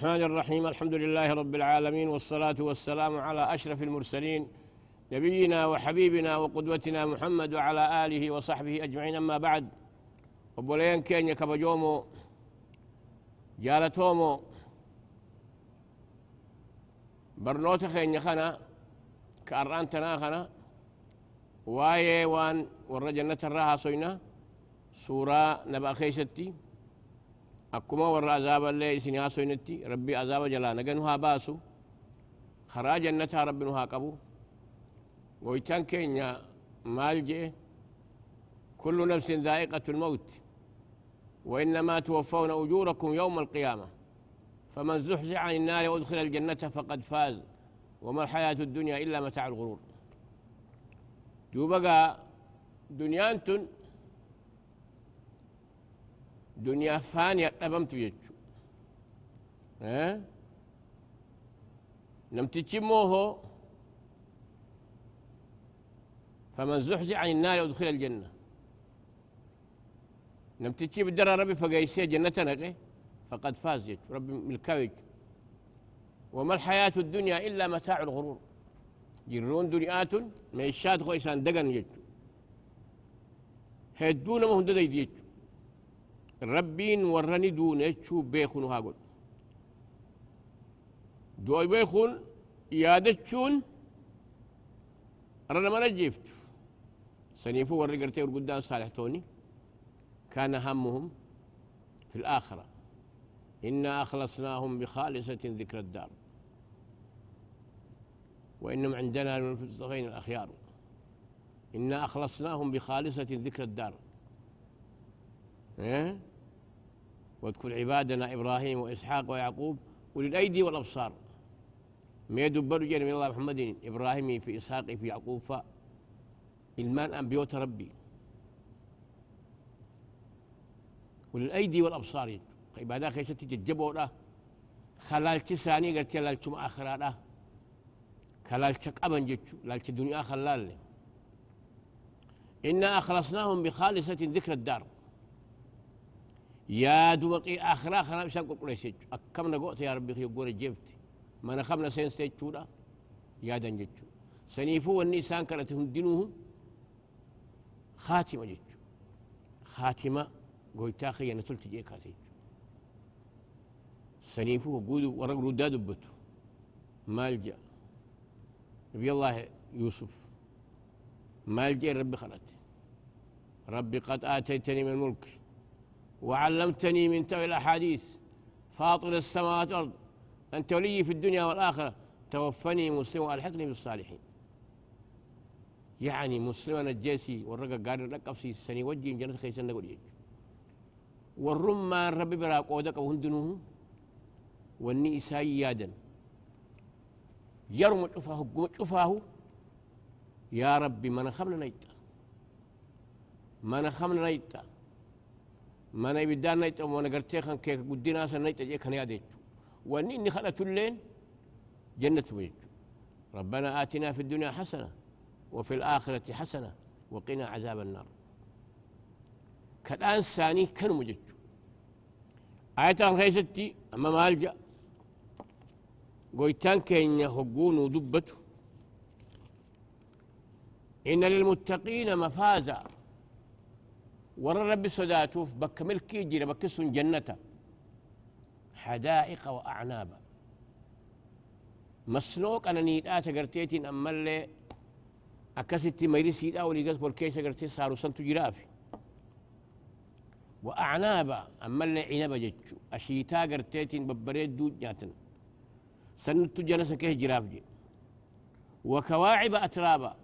الرحمن الرحيم الحمد لله رب العالمين والصلاة والسلام على أشرف المرسلين نبينا وحبيبنا وقدوتنا محمد وعلى آله وصحبه أجمعين. أما بعد وبولين كين يكبجومو جالتومو برنوت خين يخنا كأران تناخنا واي وان ورجنة الراها سوينا سورة نبأ خيشتي. Isin haasoynetti rabbii azaaba jalaa naga nu haa baasu karaa jannataa rabbi nu haa qabu goytaan keenya maal jee kullu nafsin daa'iqatu lmawt وإنما توفون أجوركم يوم القيامة فمن زحزح عن النار وأدخل الجنة فقد فاز وما الحياة الدنيا إلا متاع الغرور دوبقى دنيانتن فانية أبمت يجو ها؟ نمتشموه فمن زحزح عن النار يدخل الجنة. نمتشي بدر ربي فقيسي جنة نقي فقد فاز ربي ملكاوي وما الحياة الدنيا إلا متاع الغرور. جرون دنيات ميشات خويسان دقن يجو هدون مهندد يجو ربين ورني دون اتشو بيخون هاقول. دوي بيخون يادتشون رنا مانا جيفت سنيفو ورّي قرتي قدام صالح توني. كان همهم في الآخرة. إنا أخلصناهم بخالصة ذكر الدار. وإنهم عندنا المنفذين الأخيار. إنا أخلصناهم بخالصة ذكر الدار. إيه؟ واذكر عبادنا إبراهيم وإسحاق ويعقوب أولي الأيدي والأبصار. ما يدبر جل من الله محمد إبراهيم في إسحاق في يعقوب فإلمان أنبيوت ربي. أولي الأيدي والأبصار. عبادة خيشتي تجبوا له. خلال تساني قلت لالتم آخرا له. خلال تقبا جتشو لالت الدنيا خلال. إنا أخلصناهم بخالصة ذكر الدار. يا دوقي آخر آخر مشان قول سيج أكم نقوت يا ربي يقول جبت. ما نخمنا سين سيج تودا يا دنجت سنيفو والنسان كانت هندنوه خاتمة جت خاتمة قلت أخي أنا تلت جيك هاتي سنيفو قولوا ورق ردا دبتو. مالجا نبي الله يوسف. مالجا ربي خلت ربي قد آتيتني من الملك. وعلمتني من تأويل الأحاديث. فاطر السماوات والأرض أنت ولي في الدنيا والآخرة توفني مسلم وألحقني بالصالحين. يعني مسلم الجيسي والرقا قال رقب سي سني وجي جنة خيسن نقول يج والرمان ربي برا قودك وهندنوه والني إسايادا يرمى شفاه شفاه يا ربي من خمنا نيتا. من خمنا نيتا. Mana ibiddaan nayxamu mana gartee kan keeka guddinaa san nayxa jee kan yaada jechu wanni inni kadhatulleen jannatuma jechu ربنا آتنا في الدنيا حسنة وفي الآخرة حسنة وقنا عذاب النار. كالآن ثاني كانوا مجد آية خيستي أما مالجأ قويتان كين يهقون ودبته إن للمتقين مفازا. ورى ربي صداتوف بك ملكي جينا بكسون جنة حدائق وأعنابا مسنوق أنا نيدات قرتيتين أما اللي أكستي ميرسي دا ولي قصب الكيس قرتي صاروا سنتو جرافي. وأعنابا أما اللي عنب جتشو. أشيتا قرتيتين ببريد دود جاتن. سنتو جنسة كيه جراف جي. وكواعب أترابا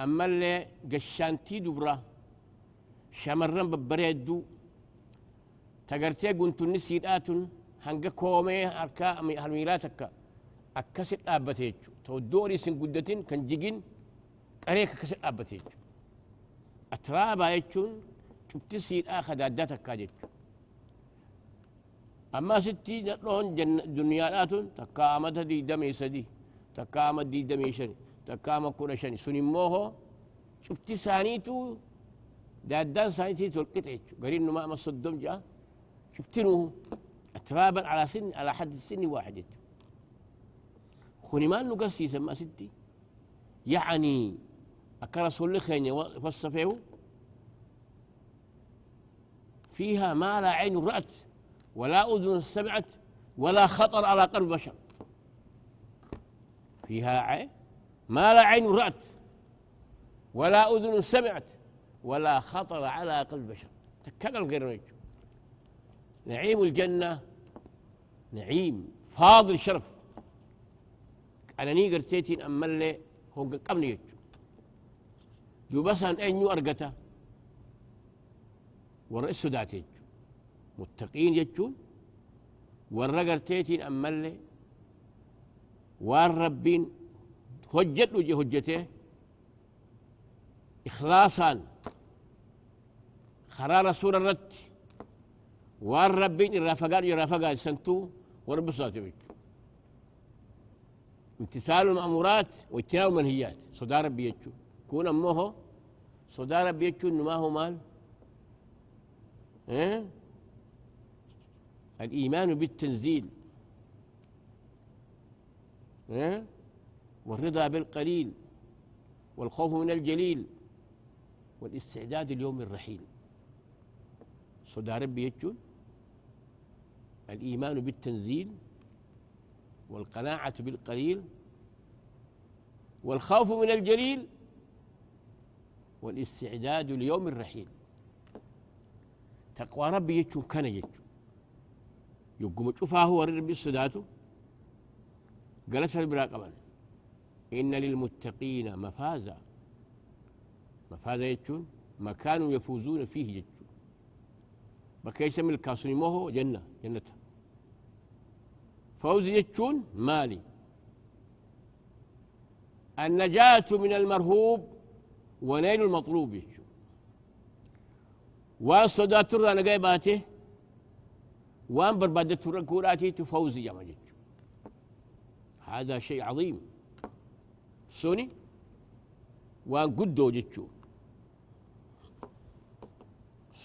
أما اللي قشانتي دبره. Shamarran babbareedduu tagartee guntunni siidhaatun hanga koomee harkaa halmiilaa takka akkasit dhaabbate jechu ta'uddoo olii sin guddatin kan jigin qaree akkasit dhaabbate jechu atraabaa jechuun cufti siidhaa kadaaddaa takkaa jechu amma asitti nadhoon duniyaadhaatun takka amata diidamii sadi takka ama diidamii shani takka ama kudha shani sun immoo cufti isaaniituu دادان سايتي تلقيت قرين ما ما صدم جاء. شفتنوه اترابا على سن على حد السن واحد. خوني ما نقصي سما ستي. يعني أكرس اللي خيني فصفيه فيها ما لا عين رأت ولا أذن سمعت ولا خطر على قلب بشر. فيها عين ما لا عين رأت ولا أذن سمعت ولا خطر على قلب بشر تكلم نجم نعيم الجنة نعيم فاضل شرف. أنا ني قرتيتين أملي هو قبني يجو جو بس أن أنيو أرقتا والرئيس سداتي متقين يجون. warra garteetiin ammallee waan rabbiin hojjedhu je hojjetee ikhlaasaan irratti waan rabbiin irraa fagaadhu irraa fagaadsantuu warra bisaati jechu امتثال المأمورات واجتناب المنهيات صدى ربي يجو. كون أمه صدى ربي يجو ما هو مال. إيه؟ الإيمان بالتنزيل. إيه؟ والرضا بالقليل. والخوف من الجليل. والاستعداد ليوم الرحيل. صدى ربي يجون الإيمان بالتنزيل والقناعة بالقليل والخوف من الجليل والاستعداد ليوم الرحيل. تقوى ربي يجون كان يجون يقوم شوفاه هو ربي السداتو جلس البراء إن للمتقين مفازا. مفازا يجون مكان يفوزون فيه يجون بكيس من الكاسوني موهو جنة جنة فوز يجون مالي النجاة من المرهوب ونيل المطلوب يجون والصدات ترى نقايباته وان بربادة ركوراتي تفوزي يا مجد هذا شيء عظيم سوني وان قدو جتشو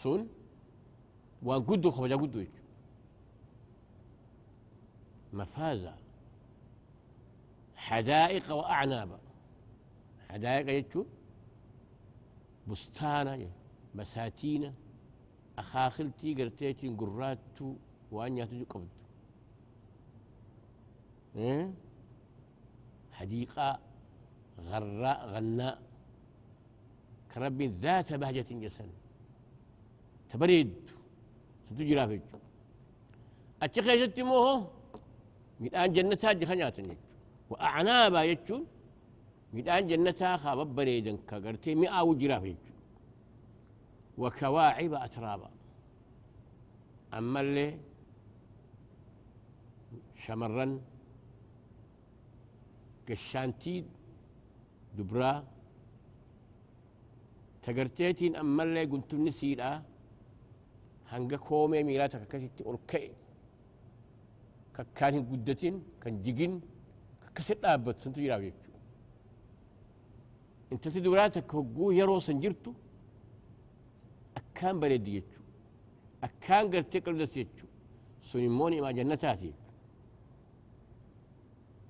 سون وان قدو خبجا قدو مفازة. حدائق وأعناب. حدائق يجتو بستانة بساتينة. أخاخلتي قرتيتي قراتو وأن يتجو قبض. إيه؟ حديقة غراء غناء كرب ذات بهجة جسن. تبريد. ستجرى في أتخي ستموه من آن جنتها جخنات وأعنابا يجون آن جنتها خاب بريدا كقرتي مئة وجرى في وكواعب أترابا أما اللي شمرا قشانتي دبرا تقرتيتين أما اللي قلت نسيرا هنگا كومي ميلاتك كسيتي أركي ككان قدتين كان جيجين كسيت لابت سنتو جراب يجو انت تدوراتك هقو يرو سنجرتو أكان بلد يجو أكان قرتي قلدس يجو سنموني ما جنتاتي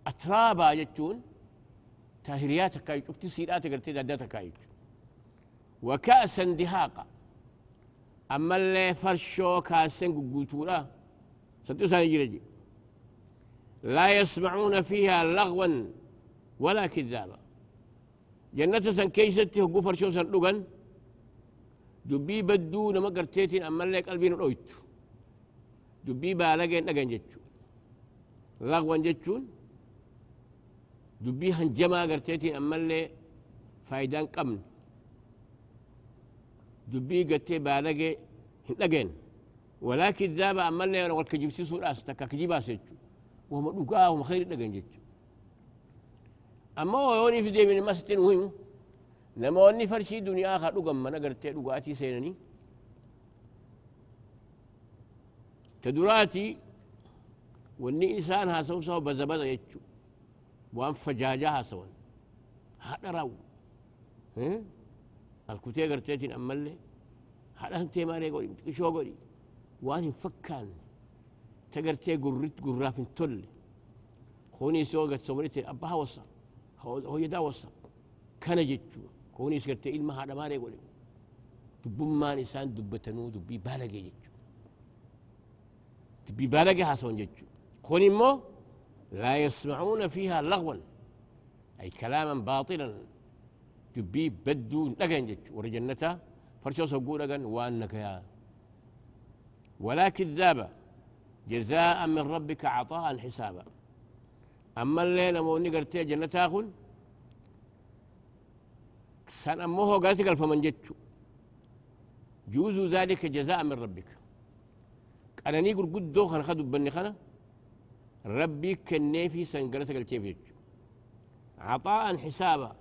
أترابا يجون تاهريات كاي شفتي سيرات قلتي دادات كاي وكأسا دهاقا أما اللي فرشو كاسن قوتورا ستو ساني جرجي لا يسمعون فيها لغوا ولا كذابا. جنة سن كيستي هقو فرشو سن لغن دبي بدو نما قرتيتين أما اللي قلبين رويت. دبي بالغين نغن جتشو لغوا جتشون دبي هنجما قرتيتين أما اللي فايدان قمن. دبي قتي بالغي هنغن ولا كذابة أما اللي والكجبسي سورة أستكا كجيبا سيتشو وهم دقاء وهم خير نغن جتشو أما هو يوني في دي من المسجد مهم لما وني فرشي دنيا آخر دقم من أقرتي دقاتي سينني. تدراتي وني إنسان هاسو سو بزبزا يتشو وان فجاجة هاسو. هذا راو ها الكتي قرتيتين أمالي. هذا انتي مالي قولي شو قولي؟ وان فكان تقرتي قرت قراف تل. خوني سوقت سومرتي أبها وصا هو يدا وصا كان جتشو خوني سكرتي إلما هذا ما يقول دبما نسان دبتنو دبي بالغي جتشو دبي بالغي حسون جتشو خوني مو؟ لا يسمعون فيها لغوا. أي كلاما باطلا. دبي بدو لقن جتشو ورجنتا فرشو سوقو لقن وانك يا ولا كذابة جزاء من ربك عطاء حسابا أما الليلة مو نقرتي جنة تاخن سن أمه قالت قال فمن جوز ذلك جزاء من ربك أنا نيقول قد دوخن خدوا بني خنا ربي كنيفي سنقرت قال كيف يجو عطاء حسابا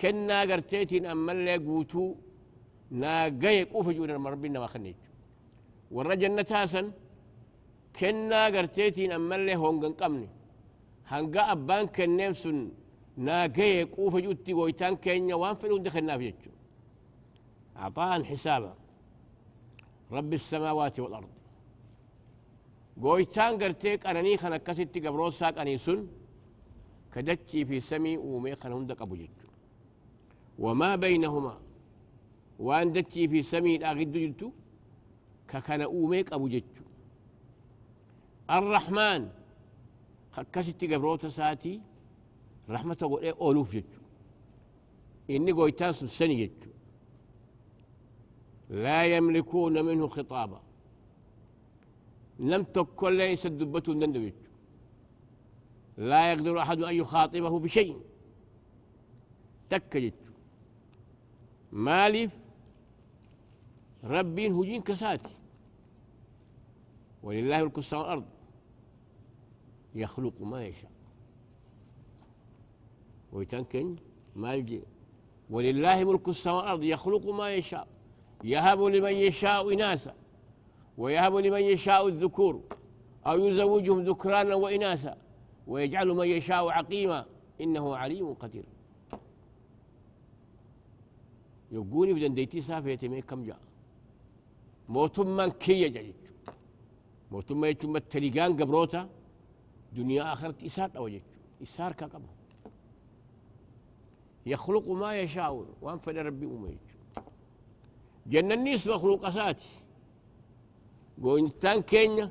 كنا قرتيتين أما اللي قوتو نا قيق أوفجونا ربنا ما خنيت warra jannataasan kennaa garteetiin ammallee hongan qabne hanga abbaan kenneef sun naa gaye quufa jutti goytaan keenya waan fedhe hunda kennaaf jechu عطاء حسابا رب السماوات والأرض goytaan gartee qananii kan akkasitti gabroosaa qaniisun ka dachii fi samii uumee kana hunda qabu jechu wamaa baynahumaa waan dachii fi samiidhaa giddu jirtu ككنا أوميك أبو جتشو. الرحمن خكستي قبروتا ساتي رحمة قول إيه أولوف جتشو. إني قويتان سني جتشو. لا يملكون منه خطابا. لم تكن ليس دبته نندو لا يقدر أحد أن يخاطبه بشيء. تك جتشو. مالف ربين هجين كساتي. ولله ملك السماء والأرض. يخلق ما يشاء. ويتنكن ما يجي. ولله ملك السماء والأرض. يخلق ما يشاء. يهب لمن يشاء إناثا. ويهب لمن يشاء الذكور. أو يزوجهم ذكرانا وإناثا. ويجعل من يشاء عقيما. إنه عليم قدير. يقولي بدن ديتي سافيتي كم جاء. موتمان كي جاي موتما يجمع التليقان قبروتا. دنيا آخرت إسار أو جيت إسار كقبه يخلق ما يشاء. وانفد ربي أميت جنة النيس مخلوق أساتي. وإنسان كينيا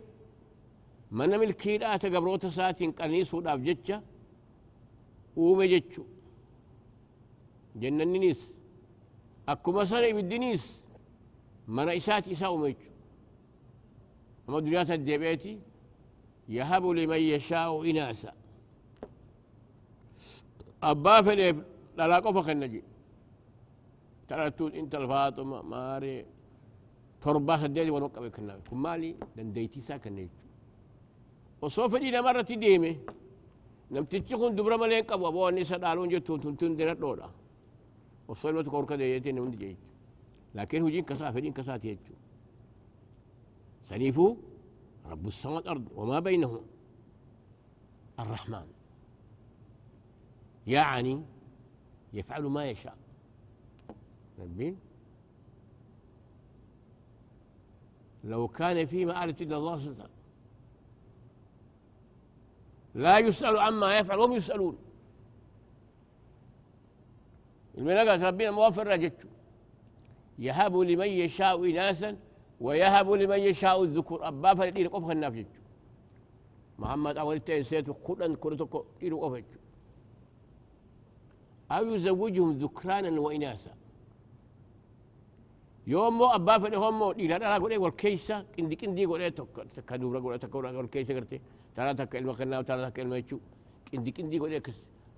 من ملكيرات قبروتا ساتين قنيس وداف جتشا uume jechu jannanninis sana ibiddiniis mana isaati isaa uume jechu أما دنيا الدبيتي يهب لمن يشاء إناسا أبا فليف لا قفا النجي ترى انت الفاطمة ماري تربا سديتي ونوقع بكنا كمالي دنديتي ساكن نيجو وصوف دينا مرة ديمي namtichi kun dubra malee qabu aboo wanni isa dhaaluun jettu tuntun dina dhoodha osoo ilmatu korka deeyeetiin namni jechu laakiin hujiin kasaa fedhiin kasaati jechuudha سنيفو رب السماء والأرض وما بينهما. الرحمن. يعني يفعل ما يشاء. نبين لو كان في مآلة إلا الله سبحانه لا يسأل عما يفعل وهم يسألون. الملائكة ربنا موفر رجته يهب لمن يشاء إناسا ويهب لمن يشاء الذكور. أبا فلدين قف النافج محمد أول تنسيت قرن كرتك دين قف أو يزوجهم ذكرانا وإناثا. يوم مو أبا فلي هم مو دين أنا أقول إيه والكيسة. كندي كندي قول إيه تك تكادورا قول تكورا قول كيسة قرتي. ترى تك المكنا وترى تك الميتشو. كندي كندي قول إيه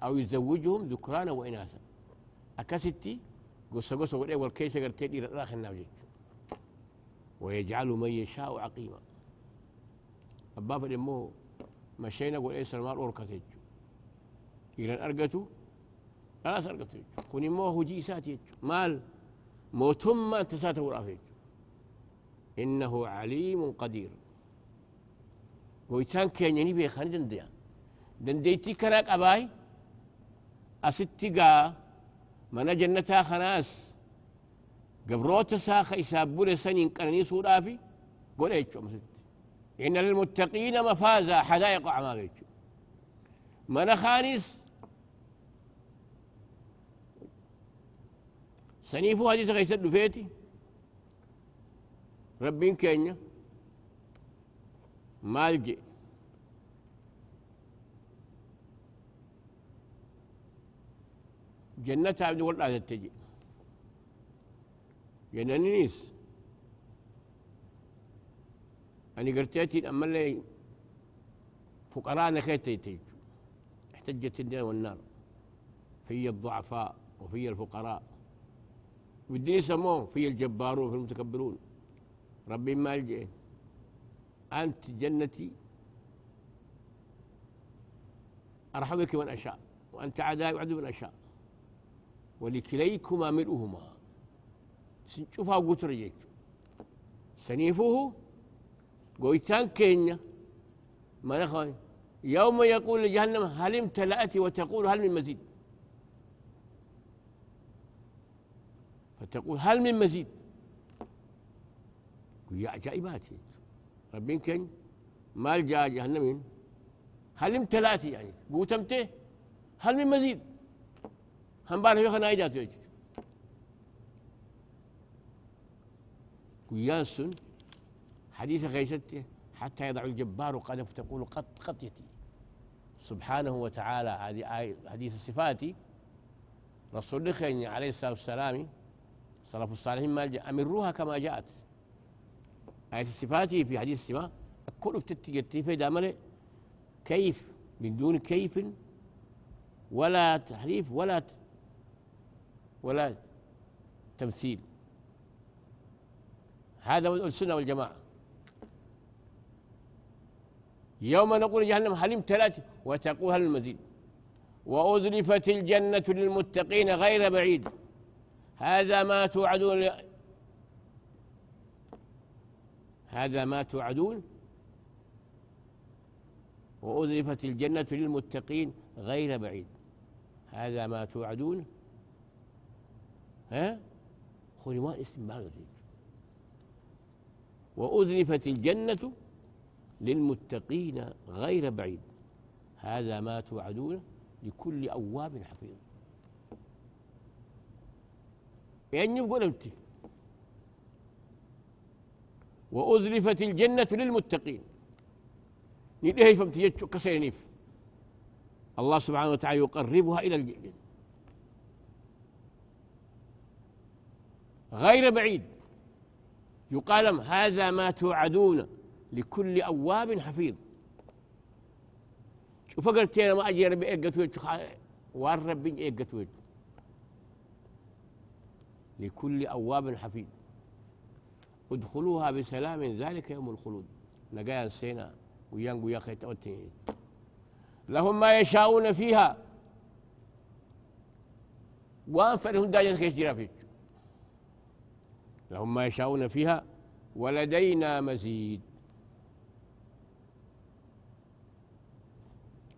أو يزوجهم ذكرانا وإناثا. أكستي قصة قصة إيه والكيسة قرتي دين أنا خلنا ويجعل من يشاء عقيما. أبا فلمو مشينا قول إيه سلمان أوركتج إلى أرقتو لا أرقتو كوني مو هجي ساتي مال موتما تساته ورافيج إنه عليم قدير. ويتان كان يعني بيخاني دنديا دنديتي كراك أباي من جنتا خناس قبروت ساخ إسابول سنين قرني سورافي قول إيش مسد إن للمتقين مفازا حدائق أعمال من خانس سنيفو هذه غيسد فيتي ربين كينيا مالجي جنة عبد والله تجي. جنانيس أنا قرتيتي أما اللي فقراء نخيتي احتجت الدين والنار. في الضعفاء وفي الفقراء. والدين يسموه في الجبارون في المتكبرون. ربي ما يلجئ. أنت جنتي. أرحمك من أشاء. وأنت عدائي وعدو من أشاء. ولكليكما ملؤهما. شوفها قلت رجيك سنيفه قويتان كينيا. ما نخوي؟ يوم يقول لجهنم هل امتلأت وتقول هل من مزيد؟ فتقول هل من مزيد؟ يا عجائبات ربين كن ما جاء جهنم هل امتلأت يعني؟ قوتمته؟ هل من مزيد؟ هم بان في خنايجات يجي ويانسن حديث غيشته حتى يضع الجبار قدم تقول قط قطيتي. سبحانه وتعالى هذه آية حديث صفاتي. رسول الله عليه الصلاة والسلام صلاة الصالحين ما أمروها كما جاءت. آية صفاتي في حديث السماء كل بتتجتي في دامله كيف من دون كيف ولا تحريف ولا ولا تمثيل. هذا السنة والجماعة. يوم نقول جهنم هل امتلأت؟ وتقول هل المزيد وأزلفت الجنة للمتقين غير بعيد. هذا ما توعدون هذا ما توعدون. وأزلفت الجنة للمتقين غير بعيد. هذا ما توعدون. ها؟ خلوان اسم بعض وأزلفت الجنة للمتقين غير بعيد. هذا ما توعدون لكل أواب حفيظ. يعني يقول أنت. وأزلفت الجنة للمتقين. نديه فمتيجت كسينيف الله سبحانه وتعالى يقربها إلى الجنة. غير بعيد. يقال هذا ما توعدون لكل أواب حفيظ. شوف قلت ما أجي ربي إيقت وار ربي إيقت وجه لكل أواب حفيظ. ادخلوها بسلام ذلك يوم الخلود. نقايا سينا ويانقو يا خيت لهم ما يشاءون فيها. وانفرهم داجن خيش جرافيك لهم ما يشاءون فيها ولدينا مزيد.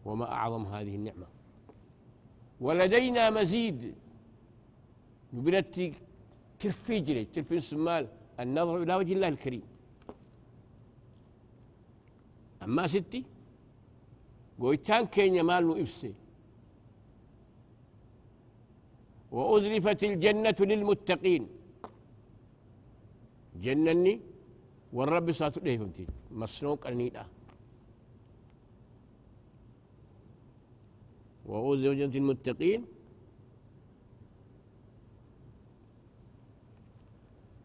وما أعظم هذه النعمة. ولدينا مزيد. يبنتي ترفي جري ترفي السمال النظر إلى وجه الله الكريم. أما ستي قويتان كين مال إبسي وأزلفت الجنة للمتقين. جنني والرب ساتو فهمتي مسنوق أنيدا وأزلفت المتقين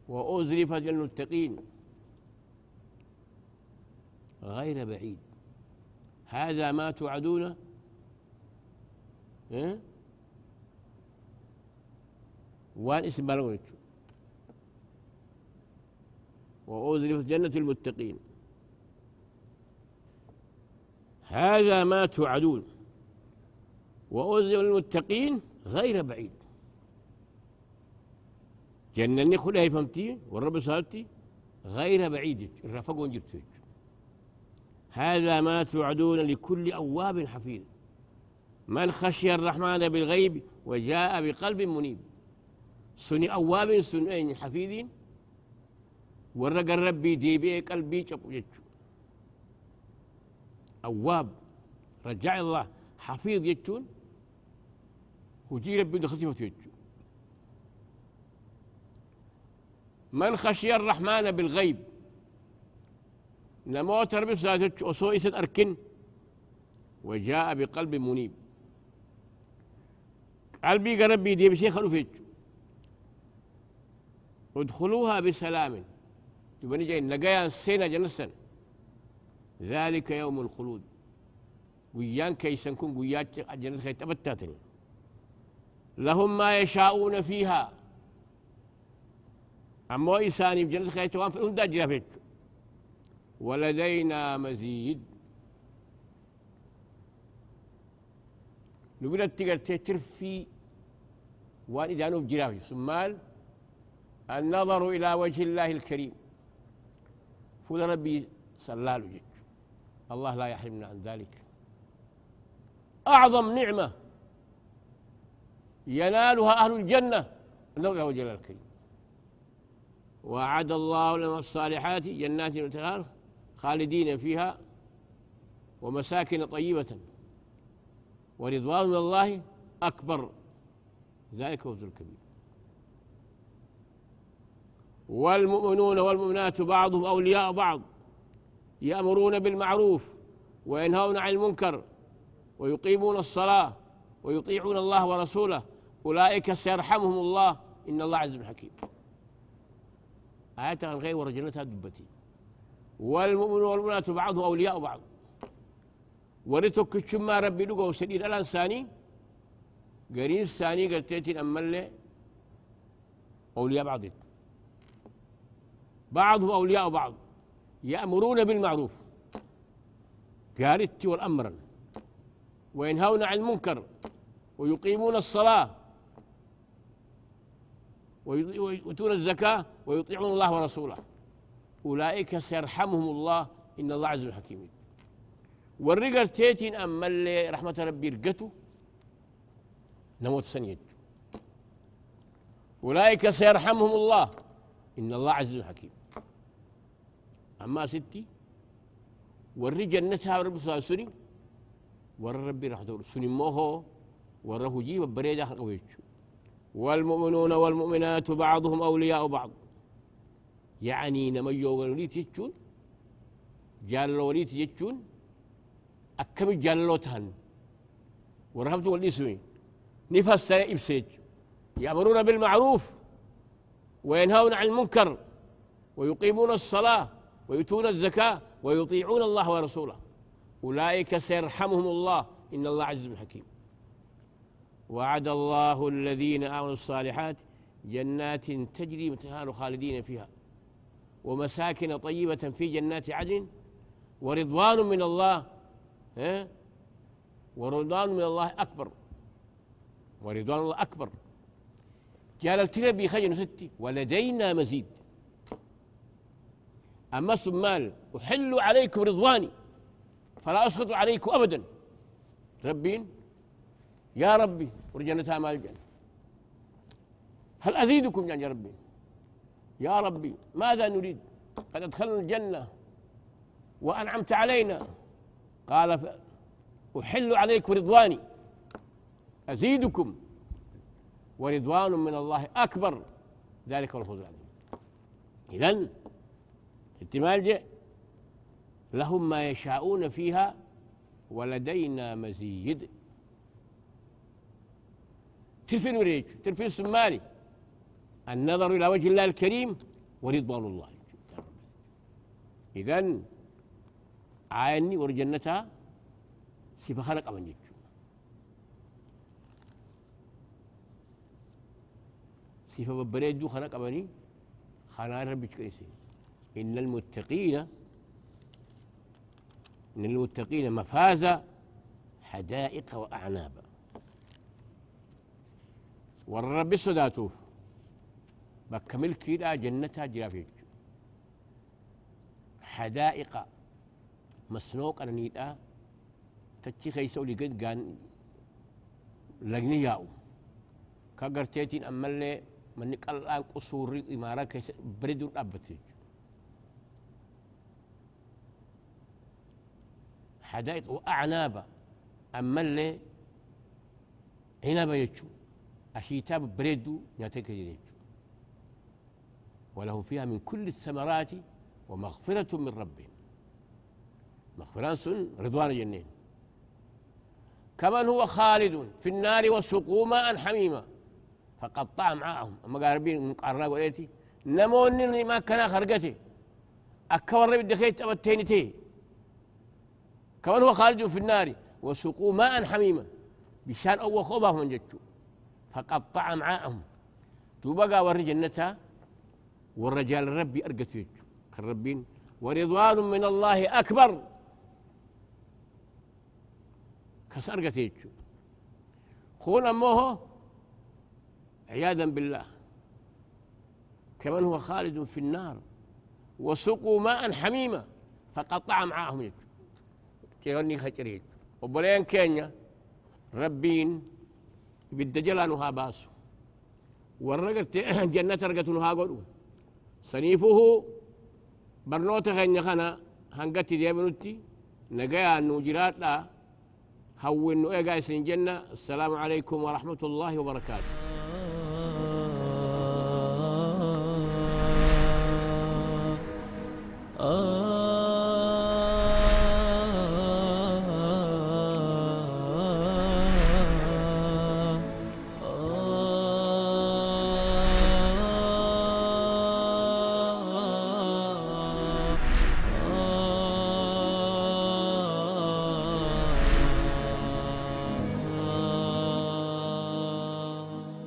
وأزلفت للمتقين غير بعيد هذا ما توعدون إيه؟ وان اسم بلغت وأزلفت جنة المتقين. هذا ما توعدون. وأزلف المتقين غير بعيد. جنني خلها فهمتي والرب صارتي غير بعيد. الرفق جبتوك هذا ما توعدون لكل أواب حفيظ. من خشي الرحمن بالغيب وجاء بقلب منيب. سني أواب سنين حفيظ ورق الربي ديبي قلبي شقو أواب رجع الله حفيظ يجون وجي ربي دخلتي وتيجو من خشي الرحمن بالغيب نموت ربي ساتج وسوئس أركن وجاء بقلب منيب قلبي قربي دي بشيخ خلو ادخلوها بسلام تبني جاي نقيا سينا جنسا ذلك يوم الخلود. ويان كيسن كن ويات جنة خي تبتاتني لهم ما يشاءون فيها. أما إنساني بجنة خي توان في أمدا جرافيت. ولدينا مزيد. نقول التقر تتر في وان إذا نوب جرافي سمال النظر إلى وجه الله الكريم. فول ربي صلى له الله لا يحرمنا عن ذلك. أعظم نعمة ينالها أهل الجنة إلى وجه الله الكريم. وأعد الله لهم الصالحات جنات وتنهار خالدين فيها ومساكن طيبة ورضوان من الله أكبر. ذلك هو الكبير. والمؤمنون والمؤمنات بعضهم أولياء بعض يأمرون بالمعروف وينهون عن المنكر ويقيمون الصلاة ويطيعون الله ورسوله. أولئك سيرحمهم الله. إن الله عز حكيم. آيات غير ورجلتها دبتي. والمؤمنون والمؤمنات بعضهم أولياء بعض. ورثك شما ربي لقوا سديد الأنساني قرين الثاني قلتين أمل أولياء بعض بعضهم أولياء بعض يأمرون بالمعروف قالت والأمر وينهون عن المنكر ويقيمون الصلاة ويؤتون الزكاة ويطيعون الله ورسوله. أولئك سيرحمهم الله إن الله عز حكيم. والرجل تيتين أما اللي رحمة ربي رقته نموت سنيد. أولئك سيرحمهم الله إن الله عز حكيم. أما ستي ورّي جنتها رب ساسوني ور ربي راح دور سني موهو وره جيب قويش والمؤمنون والمؤمنات بعضهم أولياء بعض. يعني نميو وليت يجون جال وليت يجون أكمل جال تهن ورهبت والإسمي نفس إبسيج يأمرون بالمعروف وينهون عن المنكر ويقيمون الصلاة. ويؤتون الزكاة ويطيعون الله ورسوله. أولئك سيرحمهم الله. إن الله عز حكيم. وعد الله الذين آمنوا الصالحات جنات تجري متهان خالدين فيها ومساكن طيبة في جنات عدن ورضوان من الله ورضوان من الله أكبر. ورضوان الله أكبر. قال التنبي خجن ستي ولدينا مزيد. أما سمال أحل عليكم رضواني فلا أسخط عليكم أبدا. ربين يا ربي ورجنتها مال الجنة. هل أزيدكم يعني يا ربي؟ يا ربي ماذا نريد؟ قد أدخلنا الجنة وأنعمت علينا. قال أحل عليكم رضواني. أزيدكم. ورضوان من الله أكبر. ذلك هو الفوز العظيم. إذن احتمال جاء لهم ما يشاءون فيها ولدينا مزيد. ترفين وريج ترفين السمالي النظر إلى وجه الله الكريم ورضوان الله. إذن عيني ورجنتها سيف خلق من جيج سيف ببريدو خلق أمني خنا ربي كيسين إن المتقين إن المتقين مفازة حدائق وأعنابا والرب السداتوف بكمل كده جنتها جرافيج حدائق مسنوق أنا نيدا تتشي خيسو لقد قان لغني ياو. كاقرتيتين أمالي من الآن قصور إمارة بريدون أبتي. حدائق وأعناب أما اللي عنب يجو أشيتاب بريدو ناتيك ولهم فيها من كل الثمرات ومغفرة من ربهم. مغفرة رضوان جنين. كمن هو خالد في النار وسقوا ماء حميما فقطع معهم. أما قاربين مقارنة قوليتي نموني ما كان خرقتي. أكبر ربي دخيت تي كمان هو خالد في النار وسقوا ماء حميما بشان أو خوبه من جتو فقطع معاهم. توبقى وري جنتها والرجال ربي أرقت يجو. كالربين ورضوان من الله أكبر. كسرقت يجو. خون أمه عياذا بالله. كمن هو خالد في النار. وسقوا ماء حميما. فقطع معاهم يجو. كيغني خجريج. وبلين كينيا ربين بالدجلانها باسو. ورقت جنة رقتنها قلو سنيفه برنوت خينيا خنا هنقتي ديابنوتي نقيا نوجرات لا هو انه إيه السلام عليكم ورحمة الله وبركاته.